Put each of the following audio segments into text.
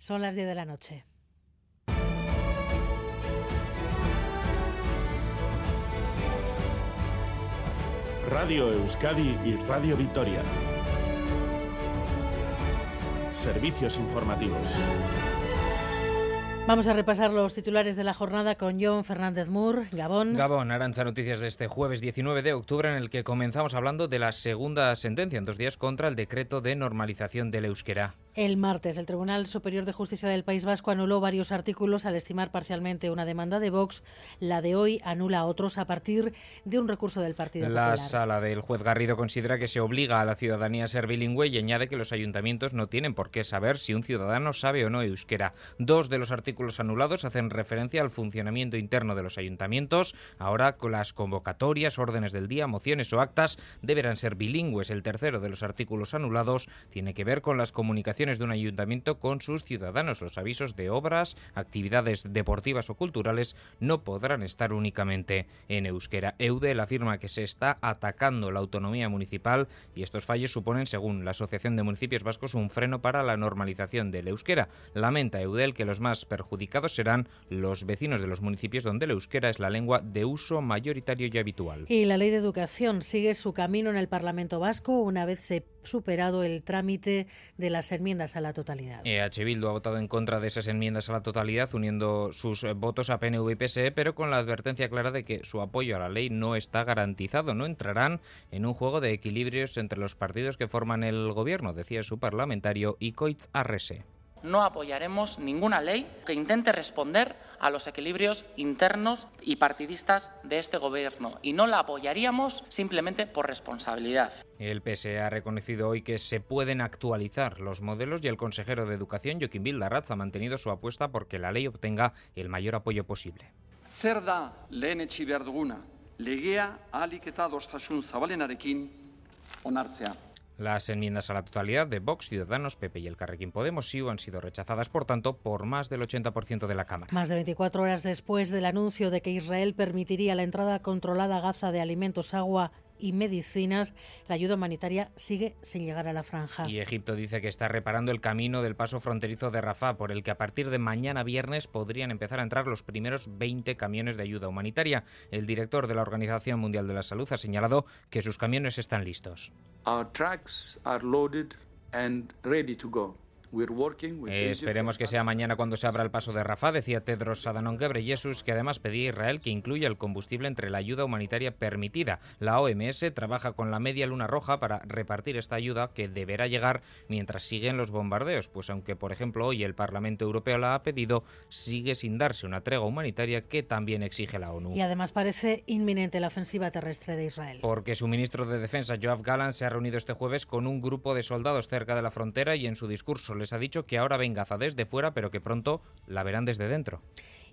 Son las 10 de la noche. Radio Euskadi y Radio Vitoria. Servicios informativos. Vamos a repasar los titulares de la jornada con John Fernández Mur, Gabón. Gabón, Arancha Noticias de este jueves 19 de octubre en el que comenzamos hablando de la segunda sentencia en dos días contra el decreto de normalización del euskera. El martes, el Tribunal Superior de Justicia del País Vasco anuló varios artículos al estimar parcialmente una demanda de Vox. La de hoy anula otros a partir de un recurso del Partido La sala del juez Garrido considera que se obliga a la ciudadanía a ser bilingüe y añade que los ayuntamientos no tienen por qué saber si un ciudadano sabe o no euskera. Dos de los artículos anulados hacen referencia al funcionamiento interno de los ayuntamientos. Ahora, con las convocatorias, órdenes del día, mociones o actas deberán ser bilingües. El tercero de los artículos anulados tiene que ver con las comunicaciones de un ayuntamiento con sus ciudadanos. Los avisos de obras, actividades deportivas o culturales no podrán estar únicamente en euskera. Eudel afirma que se está atacando la autonomía municipal y estos fallos suponen, según la Asociación de Municipios Vascos, un freno para la normalización del euskera. Lamenta Eudel que los más perjudicados serán los vecinos de los municipios donde el euskera es la lengua de uso mayoritario y habitual. Y la ley de educación sigue su camino en el Parlamento Vasco una vez se superado el trámite de las enmiendas a la totalidad. EH Bildu ha votado en contra de esas enmiendas a la totalidad, uniendo sus votos a PNV y PSE, pero con la advertencia clara de que su apoyo a la ley no está garantizado. No entrarán en un juego de equilibrios entre los partidos que forman el gobierno, decía su parlamentario Ikoitz Arrese no apoyaremos ninguna ley que intente responder a los equilibrios internos y partidistas de este Gobierno y no la apoyaríamos simplemente por responsabilidad. El PSE ha reconocido hoy que se pueden actualizar los modelos y el consejero de Educación, Joaquín Bildarratz, ha mantenido su apuesta porque la ley obtenga el mayor apoyo posible. Zer da lehen etxi behar duguna, legea ahalik eta zabalenarekin onartzea. Las enmiendas a la totalidad de Vox, Ciudadanos, PP y el Carrequín Podemos sí han sido rechazadas, por tanto, por más del 80% de la Cámara. Más de 24 horas después del anuncio de que Israel permitiría la entrada controlada a Gaza de alimentos, agua y medicinas, la ayuda humanitaria sigue sin llegar a la franja. Y Egipto dice que está reparando el camino del paso fronterizo de Rafah, por el que a partir de mañana viernes podrían empezar a entrar los primeros 20 camiones de ayuda humanitaria. El director de la Organización Mundial de la Salud ha señalado que sus camiones están listos. Our trucks are loaded and ready to go. Esperemos que sea mañana cuando se abra el paso de Rafah, decía Tedros Adhanom Ghebreyesus, que además pedía a Israel que incluya el combustible entre la ayuda humanitaria permitida. La OMS trabaja con la Media Luna Roja para repartir esta ayuda que deberá llegar mientras siguen los bombardeos, pues aunque por ejemplo hoy el Parlamento Europeo la ha pedido, sigue sin darse una tregua humanitaria que también exige la ONU. Y además parece inminente la ofensiva terrestre de Israel. Porque su ministro de Defensa, Joab Gallant, se ha reunido este jueves con un grupo de soldados cerca de la frontera y en su discurso les ha dicho que ahora ven Gaza desde fuera, pero que pronto la verán desde dentro.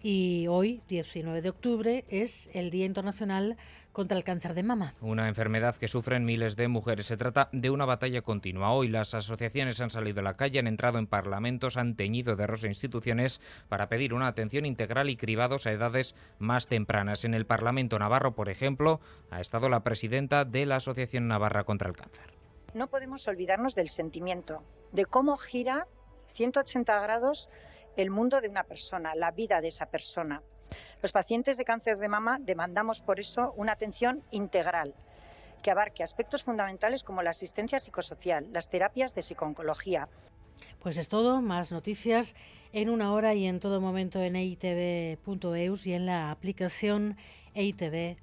Y hoy, 19 de octubre, es el Día Internacional contra el Cáncer de Mama. Una enfermedad que sufren miles de mujeres. Se trata de una batalla continua. Hoy las asociaciones han salido a la calle, han entrado en parlamentos, han teñido de rosa instituciones para pedir una atención integral y cribados a edades más tempranas. En el Parlamento Navarro, por ejemplo, ha estado la presidenta de la Asociación Navarra contra el Cáncer. No podemos olvidarnos del sentimiento, de cómo gira 180 grados el mundo de una persona, la vida de esa persona. Los pacientes de cáncer de mama demandamos por eso una atención integral que abarque aspectos fundamentales como la asistencia psicosocial, las terapias de psicooncología. Pues es todo, más noticias en una hora y en todo momento en eitv.eus y en la aplicación EITV.